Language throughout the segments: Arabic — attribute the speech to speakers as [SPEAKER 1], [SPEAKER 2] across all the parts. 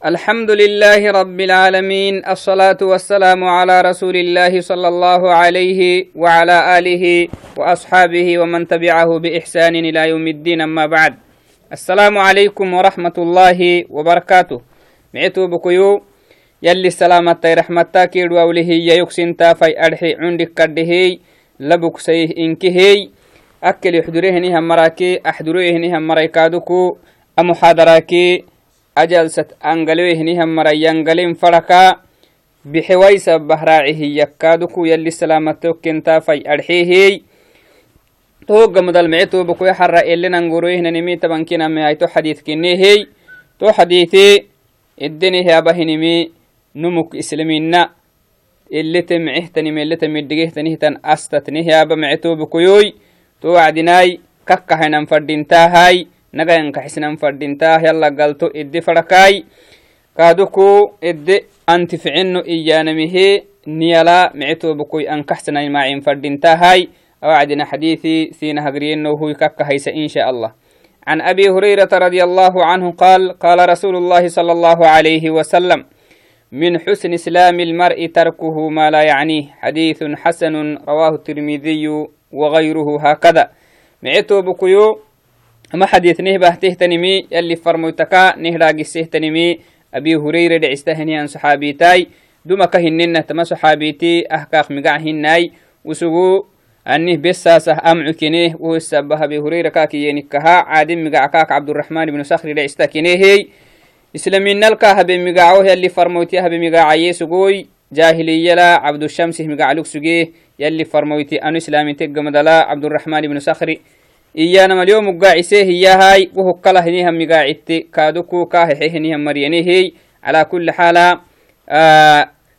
[SPEAKER 1] الحمد لله رب العالمين الصلاة والسلام على رسول الله صلى الله عليه وعلى آله وأصحابه ومن تبعه بإحسان إلى يوم الدين أما بعد. السلام عليكم ورحمة الله وبركاته. معتو بكيو يلي السلامة رحمة كيد ووله يكسن تافي أرحي عندك كدهي لبك سيه إنكهي. أكل يحضره نهم مراكي أحضره نهم مرايكادكو أمحاضراكي ajalsat angalewehnihan marayangalin faraka bixewaisa bahraacihi yakaaduku yalli salamatokentafai arxeehey tohoga madalmece tobakuya xara elenangoroyhnanimi tabankiname ayto xadiit kinehey to xadiite edenehe abahinimi numuk islamina elete mecehtanime elete midhigehtanihitan astatnehe aba mece tobakuyoy to wacdinaay kakkahanan fadhintahay nagayankaxisnan fadhintaa yala galto idde fadhakaay kaaduku idde antificino iyanamihe niyala mecetobakoy ankaxsanay maacin fadhintahay awacdina xadiثي سين هجرينه كك هيس إن شاء الله عن أبي هريرة رضي الله عنه قال قال رسول الله صلى الله عليه وسلم من حسن إسلام المرء تركه ما لا يعنيه حديث حسن رواه الترمذي وغيره هكذا معتو بكيو أما حديث نه بهتهتنمي يلي فرموتكا نهراجسهتنمي أبي هريرة دعستهني عن صحابيتاي دوما كهننا تما صحابيتي أحكاق مقعهناي وسقو أنه بساسة أمعكنيه وهسبها أبي هريرة كاكي ينكها. عادم مقعكاك عبد الرحمن بن صخر دعستكنيه إسلامين نلقى هبي مقعوه يلي فرموتي هبي مقعيه سقوي جاهلية لا عبد الشمس مقعلوك سقيه يلي فرموتي أنو إسلامي تقمدلا عبد الرحمن بن صخر iyanama lyo mugaacise hiyahay wohokkala hinihan migaacitte kaaduku kaahexehinihan maryanehey calaa kuli xaala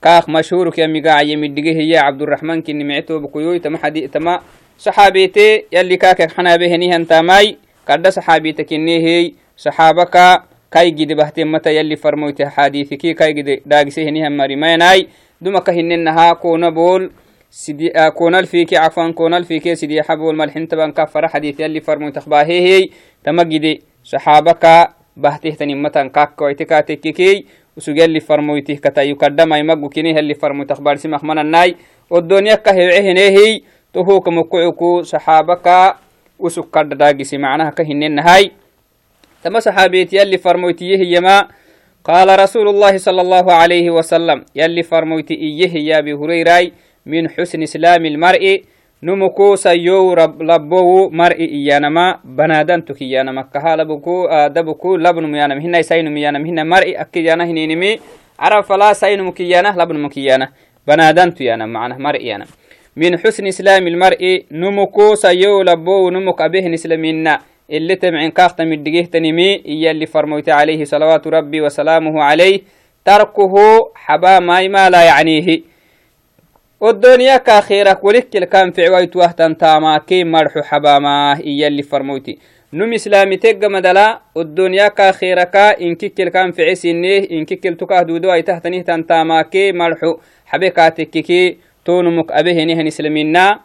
[SPEAKER 1] kaak mashhuurkya migaacaye midhige hiya cabduraxman kini mecetobakuyoy tama xadi tama saxaabete yalli kaakek xanaabe henihan taamay kadha saxaabita kinehey saxaabaka kaygide bahtemata yalli farmoyte xaadiithiki kaygide dhaagise henihan marimayanay dumaka hinenaha koona bool سدي كونال فيك عفوا كونال فيك سدي حبول ملحن تبان كفر حديث يلي فرمو تخباهي تمجدي صحابك بهته تنمتان كاك ويتكا تككي وسجل اللي فرمو يتكتا يقدم أي مجو كيني اللي فرمو تخبار سمخ من الناي والدنيا كهيعه نهي تهوك مقعكو صحابك وسكر داقسي معناها كهنين هاي تما صحابيتي يلي فرموتي يما قال رسول الله صلى الله عليه وسلم يلي فرموتي إيه يا أبي هريرة من حسن إسلام المرء نمكو سيو رب لبو مرء إيانما بنادن تكيانما كها لبكو دبكو لبن ميانا هنا سين ميانا هنا مرء أكيانا هنينمي عرف فلا سين مكيانا لبن مكيانا بنادن تيانا معنا مرء يانا من حسن إسلام المرء نمكو سيو لبو نمك أبيه نسلمنا اللي تبعين كاخت من دقيه تنمي إيا اللي فرموت عليه صلوات ربي وسلامه عليه تركه حبا ما لا يعنيه. والدنيا كاخيرك ولك كان في عويت وهتن تاما كي مرحو حباما إيا اللي فرموتي. نم إسلامي تيجا مدلا والدنيا كاخيرك إن كيكل كان في عسينيه إن كيكل تكاه دودو أي تحتنيه تنتاما كي مرحو حبيكاتك كي تونمك أبيه نهن إسلامينا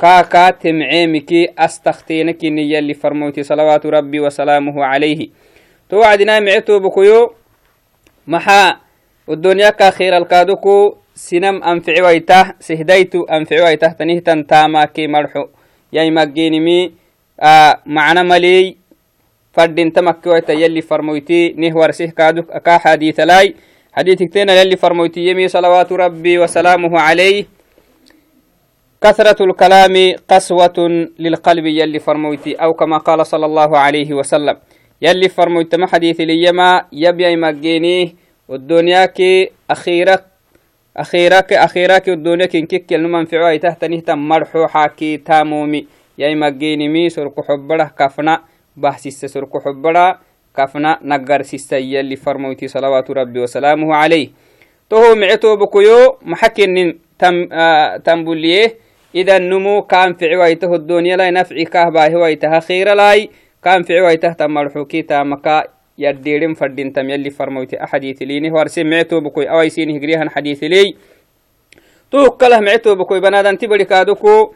[SPEAKER 1] كاكا تمعيمكي أستختينك نيا اللي فرموتي. صلوات ربي وسلامه عليه. توعدنا معتو بكيو محا والدنيا كاخير الكادوكو. Sinam anfici waitah sehdaitu anfici waitah tanihtan taamaki marxo yai maggenimi macna maley fadinta makki waita yalli farmoyti nih warsih kaadu ka xadiitalai xadiitigtena yalli farmoyti yemi salawaatu rabbi wasalaamuhu calayh كثرة الكلام قسوة للقلب يلي فرمويتي أو كما قال صلى الله عليه وسلم يلي فرمويت ما حديث ليما يبيا مجينيه والدنيا كي أخيرك أخيراك أخيراك الدنيا كن كيك نمان في عواي تحت نهتا مرحو حاكي تامومي. يا مجيني مي سرق حبرة كفنا بحسيس سرق حبرة كفنا نقر سيسا يلي فرموتي صلوات ربي وسلامه عليه. تهو معتو بكيو محكن تم آه تنبوليه. إذا النمو كان في عوايته الدنيا لا نفعي كهبا هوايتها يديرم فردين تم يلي فرموتي أحاديث ليني. ورسي معتو بكوي. أوي سيني هجريهن حديث لي. توكله معتو بكوي. بنادن تبري كادوكو.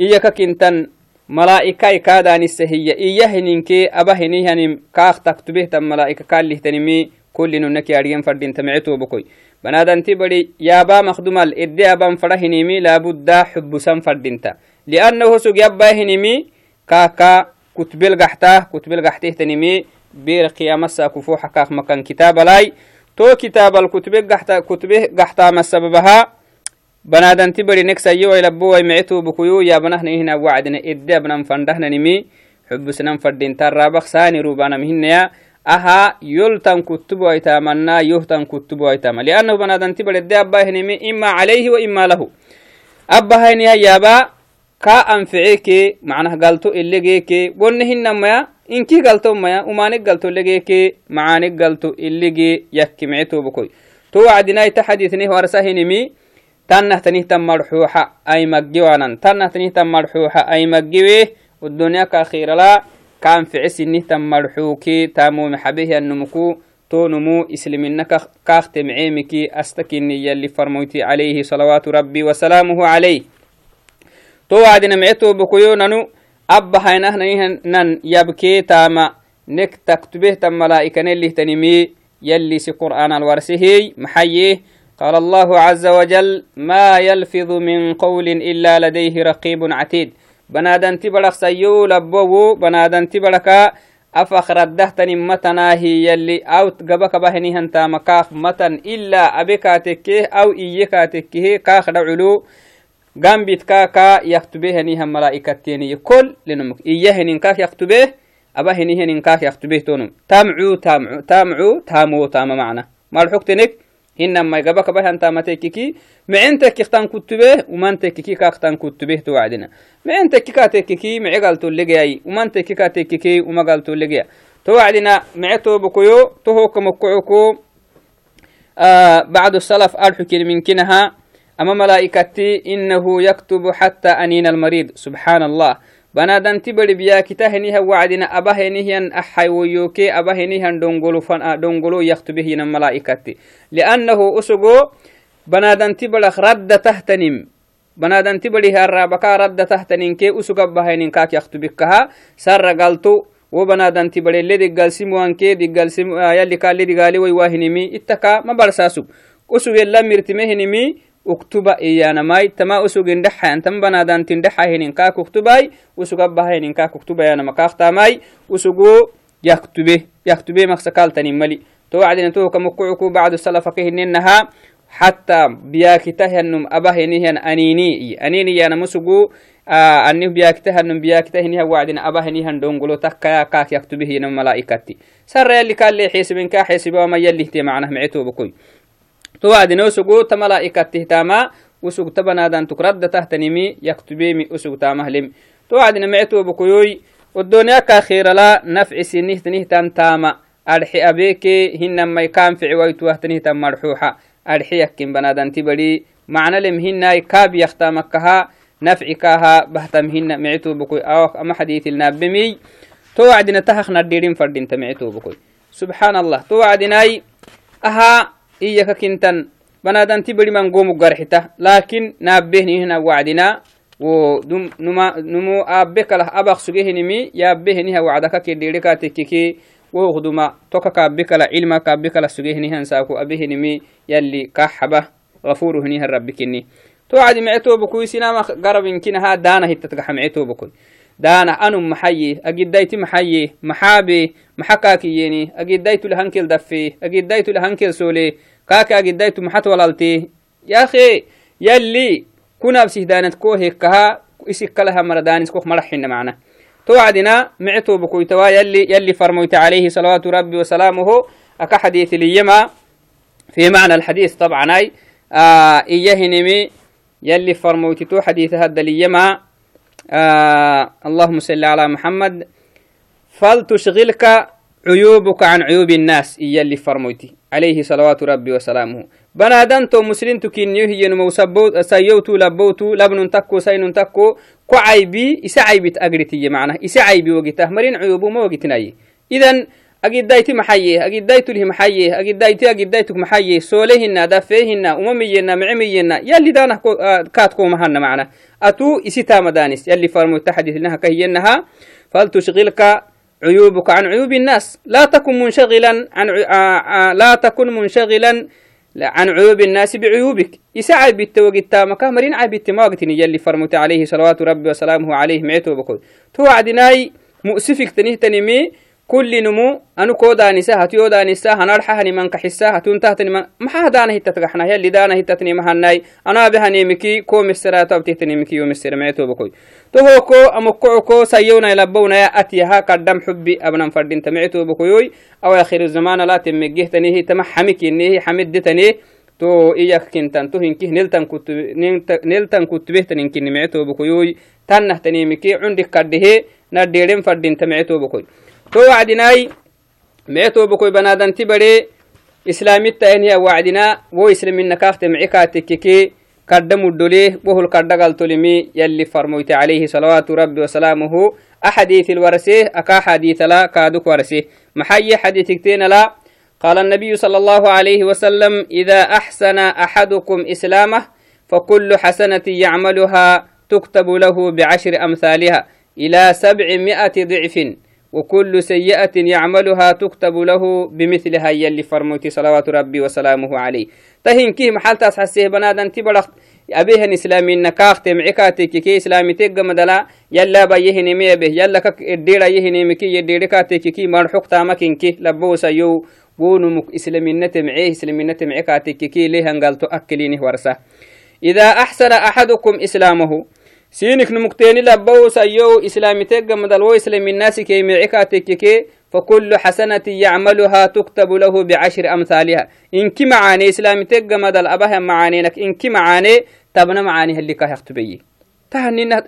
[SPEAKER 1] إياك كنتن ملائكة كادان السهية إياه نينكي أبا هنيهن كاخ تكتبه تم ملائكة كالله تنمي كل ننك يارين فردين تمعتو بكوي. بنادنتي بدي يابا مخدومال. إدي أبان فرهنمي لابد حبسا فردينتا لأنه سوق يبا هنمي كاكا كتبل قحتا كتبل قحته تنمي بير قيامة ساكفو حقاق مكان كتاب لاي تو كتاب الكتب قحتا كتبه قحتا ما سببها بنادنتي بدي نكسا يو يلبو ويمعتو بكيو يا بنهن هنا وعدنا إدي أبنا فندهنا نمي حبسنا فردينتا رابق ساني روبانا مهنيا aha yoltan kutubu aitamanna yohtan kutubu aitama liannahu banadanti badede abbahinimi ima calayhi wa ima lahu abbahayniha yaaba ka anficeke macnah galto ilegeke gonne hinamaya inki galto maya umanig galto legeke macanig galto ilege yakkimicetobokoy to wacdinaita xadiثnih warsahinimi tannahtanihtan marxuuxa ay maggiwanan tannahtanihtan marxuuxa ay maggiwe الدنيا كاخيرلا كان في عسنه تم مرحوكي تامو محبه النمكو تو نمو إسلمنا كاخت معيمكي أستكني يلي فرموتي عليه صلوات ربي وسلامه نك تكتبه تم ملائكة اللي تنمي يلي سي قرآن الورسهي محييه قال الله عز وجل ما يلفظ من قول إلا لديه رقيب عتيد. بنادنتي بدك سيو لبوو. بنادنتي بدك أفخ ردهتني متنا هي يلي أو قبك بهني هنتا مكاخ متن إلا أبكاتك أو إيكاتك كاخ دعلو. قام كاكا يكتبه هم ملائكتين كل لنمك إيهن كاك يكتبه أبهني هن كاك يكتبه تونم تامعو تامعو تامعو تامو تام معنا ما الحكتنك إنما يقبك به أنت ما تككي معين تككتان كتبه ومن تككي كاكتان كتبه توعدنا معين تككا تككي معي قالتو اللقياي ومن آه أما ملائكتي إنه يكتب حتى أنين المريض سبحان الله banadanti bari biyakitaheniha wacdina abahenihian axaywoyoke abahenihan dongolo dongolo yaktubehinan malaikati liannahu usugo banadanti barak radda tahtanim banadanti bari harabaka radda tahtaninke usug abahenin kak yaktubikaha sarra galto wo banadanti bare le diggalsimuanke diggalsim yalli kale digali way wahinimi ittaka ma barsasug usug yella mirtimehinimi uktuba iyanamai tama usugin dhaxayan tan banadantin dhaxahinin kaak uktubay usugabahaynin kaak uktubayanama kaaktamai usugu yaktube yaktube maksakaltanin mali to wacdina to kamukucuku bacdu salafakihininaha حتى بياكتهنم أبهنهن أنيني أنيني أنا مسجو أنه بياكتهنم بياكتهنها وعدنا أبهنهن دونغلو تكا كاك يكتبه نم ملائكتي سر يلي كان لي حسب كا حسب وما يلي تي معناه معتو بكوي توعدنا وسقو تملائكة تهتاما وسق تبنادان تكرد تهتنمي يكتبيمي وسق تامهلم. توعدنا معتو بكيوي والدنيا كاخير لا نفع سنه تنهتان تاما. أرحي أبيكي هنما يكام في عويتوه تنهتان مرحوحة أرحي يكين بنادان تبري معنى لم هنا كاب يختامكها نفعكها بهتمهن معتو بكوي أو أما حديث النابمي توعدنا تهخ نديرين فردين تمعتو بكوي سبحان الله توعدنا أها إياك كنتن. بنادن تبري من قوم قرحته لكن نابهني هنا وعدنا. ودم نما نمو أبك له أبغ سجيه نمي. يابهني وعدك كديرك تككي. وغدما توكا كابك له علم كابك له سجيه نهن ساكو أبيه نمي. يلي كحبه. غفور هنيها ربكني توعد معتو بكوي سينما قرب يمكنها دانا هتتقح معتو دانا أنو محيي أجد دايت محيي محابي محكاكييني أجد دايت لهنكل دفي أجد دايت لهنكل سولي كاكا أجد دايت محت ولالتي. يا أخي يلي كنا بسيه دانت كوه كها إسك لها مردانس كوخ مرحين معنا. توعدنا معتو بكوي توا يلي يلي فرموت عليه صلوات ربي وسلامه أكا حديث ليما في معنى الحديث طبعا أي آه إياه نمي يلي فرموت تو حديث هذا ليما آه اللهم صل على محمد. فلتشغلك عيوبك عن عيوب الناس إيا اللي فرموتي. عليه صلوات ربي وسلامه. بنادن تو مسلم تكين يهي نمو سيوتو لبوتو لبن تكو سين تكو كو عيبي إسا عيبي تأقرتي معناه إسا عيبي وقته مرين عيوبه ما وقتناي. إذن أجدايتي أجدايتك محيه سولهن دفيهن أممينا معمينا يلي دانا كاتكو مهنا معنا. أتو إسيتا مدانس يلي فرمو التحديث لها كهينها. فلتشغلك عيوبك عن عيوب الناس. لا تكن منشغلا عن لا تكن منشغلا عن عيوب الناس بعيوبك. يسعى بالتوقيت تامك مرين عاي بالتماغتني يلي فرمت عليه صلوات ربي وسلامه عليه معتو بكل تو عدناي مؤسفك تنيه تنمي كل نمو أنو كو دانسا هتيو دانسا هنرحا هني من كحسا هتون تهتني من محا دانا هتا تقحنا يلي دانا هتا تني مهناي أنا بها نيمكي كو مسرا تبتي تنيمكي يوم مسر معتو بكوي تو هو كو أمكو كو سيونا يلبونا يا أتيها قدام حبي أبنا فردين تمعتو بكوي أو آخر الزمان لا تمجيه تنيه تمحمك إنيه حمد تنيه kintan to hinkih neltan kut neltan kutbeh tanin kinni mecto bokoyoy tannah tanimiki cundik kaddehe na deren fadinta mecto bokoy تو وعدناي ميتو بكوي بنادن تبري إسلام التهين هي وعدنا و إسلام من نكاخت معكاتي كيكي كردم الدولي بوه الكردقال تولمي يلي فرمويت عليه صلوات ربي وسلامه أحاديث الورسيه أكا حديث لا كادوك ورسيه محي حديث اكتين لا قال النبي صلى الله عليه وسلم إذا أحسن أحدكم إسلامه فكل حسنة يعملها تكتب له بعشر أمثالها إلى سبعمائة ضعف. وكل سيئة يعملها تكتب له بمثلها يلي فرموتي صلوات ربي وسلامه عليه. تهين كيه محل تاسحسيه بنادن تبرخ أبيهن إسلامي نكاخ تمعكاتك كي إسلامي تيغ مدلا يلا بايهن ميبه يلا كك الديرا يهن مكي يديركاتك كي مرحوك تامكين كي لبوسا يو. ونمك إسلامينة معيه إسلامينة معكاتك كي ليه هنقالتو أكلينه ورسه إذا أحسن أحدكم إسلامه سينك نمكتين لبو سيو إسلامي تيغ مدلو إسلام الناس كي معكاتك كي فكل حسنة يعملها تكتب له بعشر أمثالها. إنك معاني إسلامي تيغ مدل أبها معانينك إنك معاني تبنى معاني اللي كاه يختبي تهنينا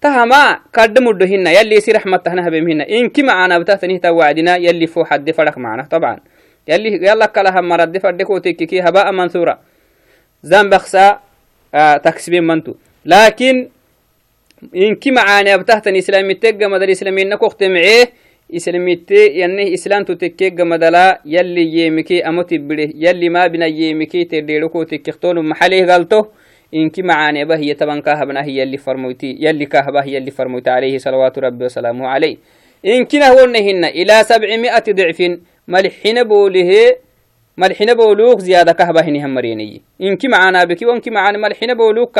[SPEAKER 1] تهما كرد مدهن يلي سي رحمة تهنها بمهن إنك معانا بتهتنه توعدنا يلي فو حد فرق معنا طبعا. يلي يلا كلها مرد فردكو تككي هباء منثورا زنبخسا آه تكسبين منتو. لكن مدل إسلامي نكوخت معيه إسلاميتي يعني إسلام تتكيجا مدلا يلي يمكي أموتي بره يلي ما بنا يمكي تديركو تكيختون محليه غلطه إنك معاني به هي طبعا كاهبنا هي اللي فرموتي يلي كاهبا هي اللي فرموتي عليه صلوات ربي وسلامه عليه. إنك نهونهن إلى سبعمائة ضعف ملحين بوله ملحين بولوك زيادة كهبا هنهم مريني. إنك معانا بكي وانك معانا ملحين بولوك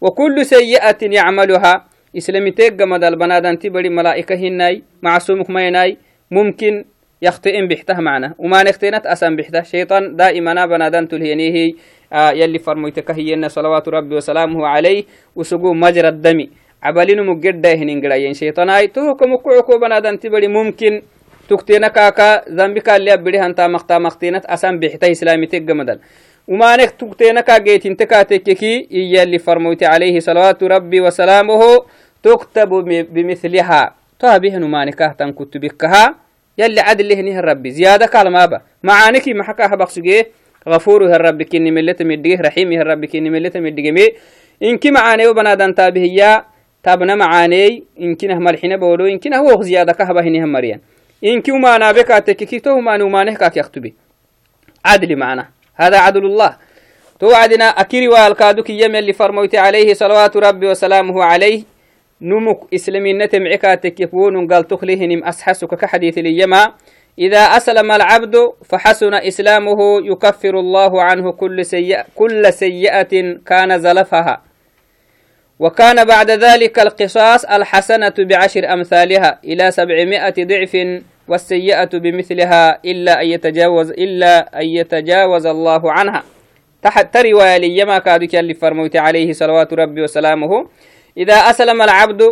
[SPEAKER 1] وكل سيئة يعملها. إسلامي تيجا مدى البنادان تبري ملائكة هناي معصومك ميناي ممكن يخطئن بحته معنا. وما نختينت أسان بحته. شيطان دائما بنادان تلهينيه آه يلي فرميتك هي صلوات ربي وسلامه عليه وسقو مجرى الدم عبالين مجد هنين شيطان آي توكم كعكو بنادان تبري ممكن تكتينا كاكا ذنبك اللي أبري هانتا مختا مختينت أسان بحته إسلامي تيجا مدل ومانك تكتينك جيت انت كاتككي إيا اللي فرموت عليه صلوات ربي وسلامه تكتب بمثلها. تابه نمانك اهتن كتبكها يلي عدل نه الرب زيادة كلمة با معانك محكا بقسجيه غفور الرب كني ملت مديه رحيم الرب كني ملت مديه إنك معاني وبنادن تابه يا تابنا معاني. إنك نه مرحنا بولو. إنك نه هو زيادة كهبه نه مريان. إنك وما نابك تككي تو ما نمانه كاك يكتبي عدل معنا. هذا عدل الله. توعدنا أكيري والكادوك يم اللي فرموت عليه صلوات ربي وسلامه عليه. نمك إسلامي نتم عكاتك يكون قال تخليهنم أسحسك كحديث اليما إذا أسلم العبد فحسن إسلامه يكفر الله عنه كل سيئة, كل سيئة كان زلفها. وكان بعد ذلك القصاص الحسنة بعشر أمثالها إلى سبعمائة ضعف والسيئة بمثلها إلا أن يتجاوز إلا أن يتجاوز الله عنها. تحت رواية ليما كادك اللي فرموت عليه صلوات ربي وسلامه. إذا أسلم العبد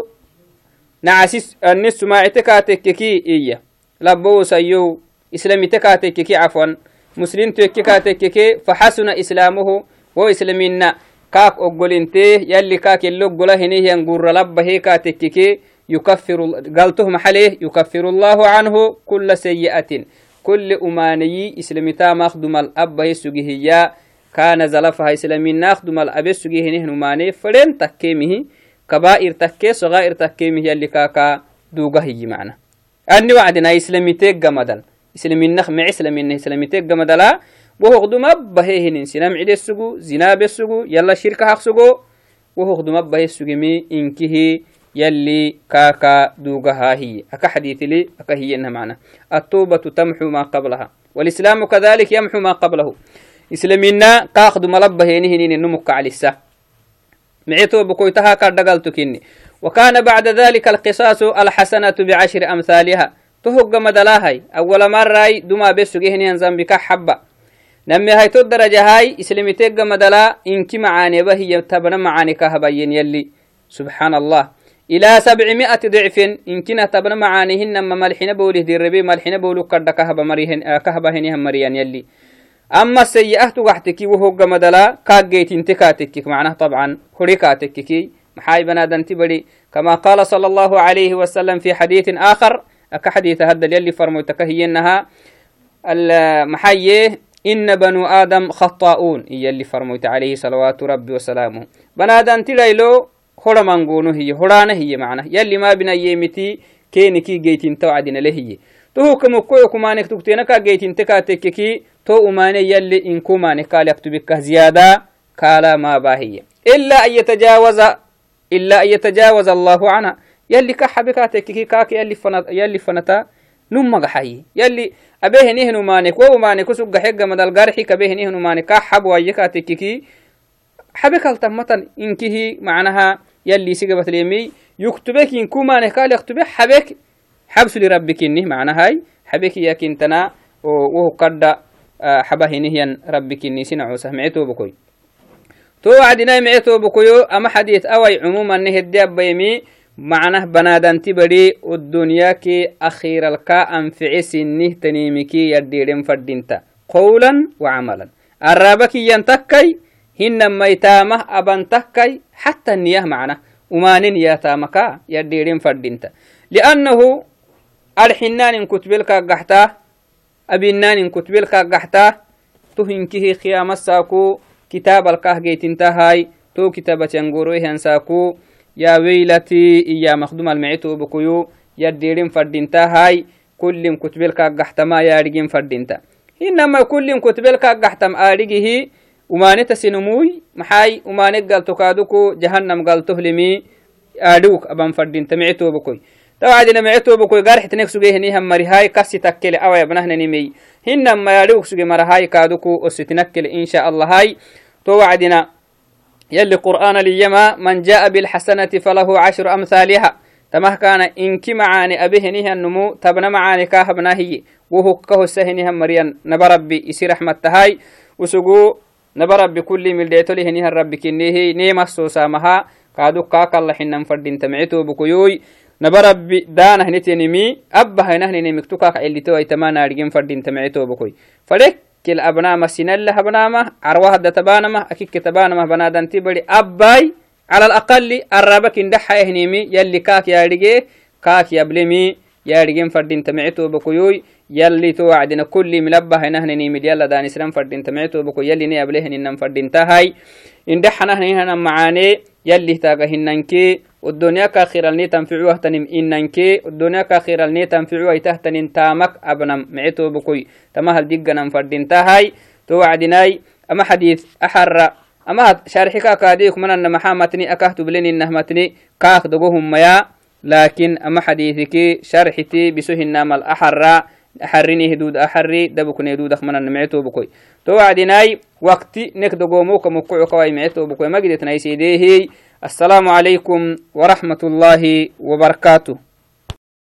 [SPEAKER 1] نعسيس النس ما اعتكاتككي إيا لبو سيو إسلامي تكاتككي عفوا. مسلم تكاتككي فحسن إسلامه. وإسلامنا كاك أقولنتي يلي كاك اللي قوله هنيه ينقر لبه كاتككي يكفر قالته محله يكفر الله عنه كل سيئة. كل أماني إسلامتا مخدم الأب يسجيه كان زلفها إسلامي ناخدم الأب يسجيه نهن أماني فرين تكيمه. كبائر تكي صغائر تكيمه يلي كاكا دوغه هي معنا. أني وعدنا إسلامي تيق مدل. إسلامي نخ مع إسلامي إسلامي تيق مدلا. وهو خدم أب هيهن سلام عيد السجو زنا بالسجو يلا شركة حق سجو وهو خدم أب هي السجمي إنكه يلي كاكا دوغها هي. أكا حديث لي أكا هي إنها معنا. التوبة تمحو ما قبلها والإسلام كذلك يمحو ما قبله. إسلامنا قاخد ملبه هنين نمك على السه معيتو بكويتها كردقلت كني وكان بعد ذلك القصاص الحسنة بعشر أمثالها. تهق مدلاهي أول مرة دما بسجهني ذنبك حبة. نمي هاي الدرجة هاي إسلامي تيجا مدلا إنك معاني بهي تبنى معاني كهبين يلي. سبحان الله. إلى سبعمائة ضعف إن كنا تبنى معانيهن ما ملحنا بوله دي الربي ملحنا بولو كرد كهب مريهن آه كهب هنيهم مريان يلي. أما السيئة تغحتكي وهو مدلا كاجيت انتكاتك معناه طبعا هريكاتكي محاي بنادن تبري. كما قال صلى الله عليه وسلم في حديث آخر أكحديث هذا يلي فرموتك هي إنها المحيي إن بنو آدم خطاؤون يلي فرموت عليه صلوات ربي وسلامه. بنادن تلايلو hora mangono hiye horana hiye mana yalli ma bina yemiti keni ki geytinta wacdina le hiye to hukamukoyo kumanek tuktena ka geytinte ka tekkeki to umane yalli inkumane kali aktubikka ziyada kala ma bahiye illa an yatajawaza illa an yatajawaza allahu anha yalli ka xabika tekkeki kaka yalli fanata nummagaxayi yalli abehenihn umanek wo umanek usugga xegga madal garxi kabehenihn umanek ka xab waye ka tekkeki xabekaltamatan inkihi macnaha يلي سيقبت ليمي يكتبك إن كما نكال يكتبك حبك حبس لربك إنه معنى هاي حبك يا كنتنا وهو قد حبه نهيا ربك إني سنعو سمعتو بكوي. تو عدنا معتو بكويو أما حديث أوي عموما نهد بيمي معناه بنادان تبري الدنيا كي أخير الكا أنفع سنه تنيمكي يديرين فردينتا قولا وعملا. الرابك ينتكي هن ميتامه أبن تكي حتى النية معنا ومانين يا تامكا يديرين فردينتا لأنه الحنان كتب لك قحتا أبنان كتب لك قحتا تهنكه خيام الساكو كتاب الكاه جيتنتا هاي تو كتابة ينقروه ينساكو يا ويلتي يا مخدوم المعيتو بكيو يديرين فردينتا هاي كل كتب لك قحتا ما يارجين فردينتا إنما كل كتب لك قحتا آرجه umane tasinumuy maxay umane galto kaaduku jahanam galtohlimi adhug aban fadinta micetobakoy tawacdina micetobakoy garxitnek sugehenihan marihay kasi takkele awayabnahnanimey hinama adhug suge marahay kaaduku ositinakkele insha allahay to wacdina يلي قرآن اليما من جاء بالحسنة فله عشر أمثالها تمه كان إنك معاني أبهنها النمو تبنى معاني كاهبنا هي وهو كهو سهنها مريان نبربي إسي رحمة هاي وسقو نبا ربي كل ملديتو لهنها ربي كنيه نيمة سوسامها كادو كاك الله حنن فردين تمعتو بكيوي نبا ربي دانا هنتينمي أبا هنهن مكتوكا اللي توي تمانا رجين فردين تمعتو بكوي. فلك كل أبنامة سنالة أبنامة عروها دتبانمة أكيك تبانمة بنادان تبري أباي. على الأقل الرابك اندحا يهنيمي يلي كاك يا رجي كاك يبلمي يا رجين فردين تمعتو بكيوي يلي توعدنا كل ملبه نهن نيمد يلا دان إسلام فردين تمعتو بكو يلي ني ابله نن فردين تهاي. إن دحنا هنا معاني يلي تاغا هننكي. والدنيا كاخير الني تنفعوه تنم إننكي. والدنيا كاخير الني تنفعوه تهتنين تامك أبنم. معتو بكوي. تمهل دقنا فردين تهاي. توعدناي أما حديث أحر. أما شارحك كاديك من أن محامتني أكهت بلين إنه متني كاخ دقوهم ميا لكن أما حديثك شرحتي بسهن الأحرّ. أحرني هدود أحري دبكني هدود أخمنا نمعتو بكوي. تو وعدناي وقتي نكدو قومو كمكوعو كواي معتو بكوي. ما قدتنا يسيديه السلام عليكم ورحمة الله وبركاته.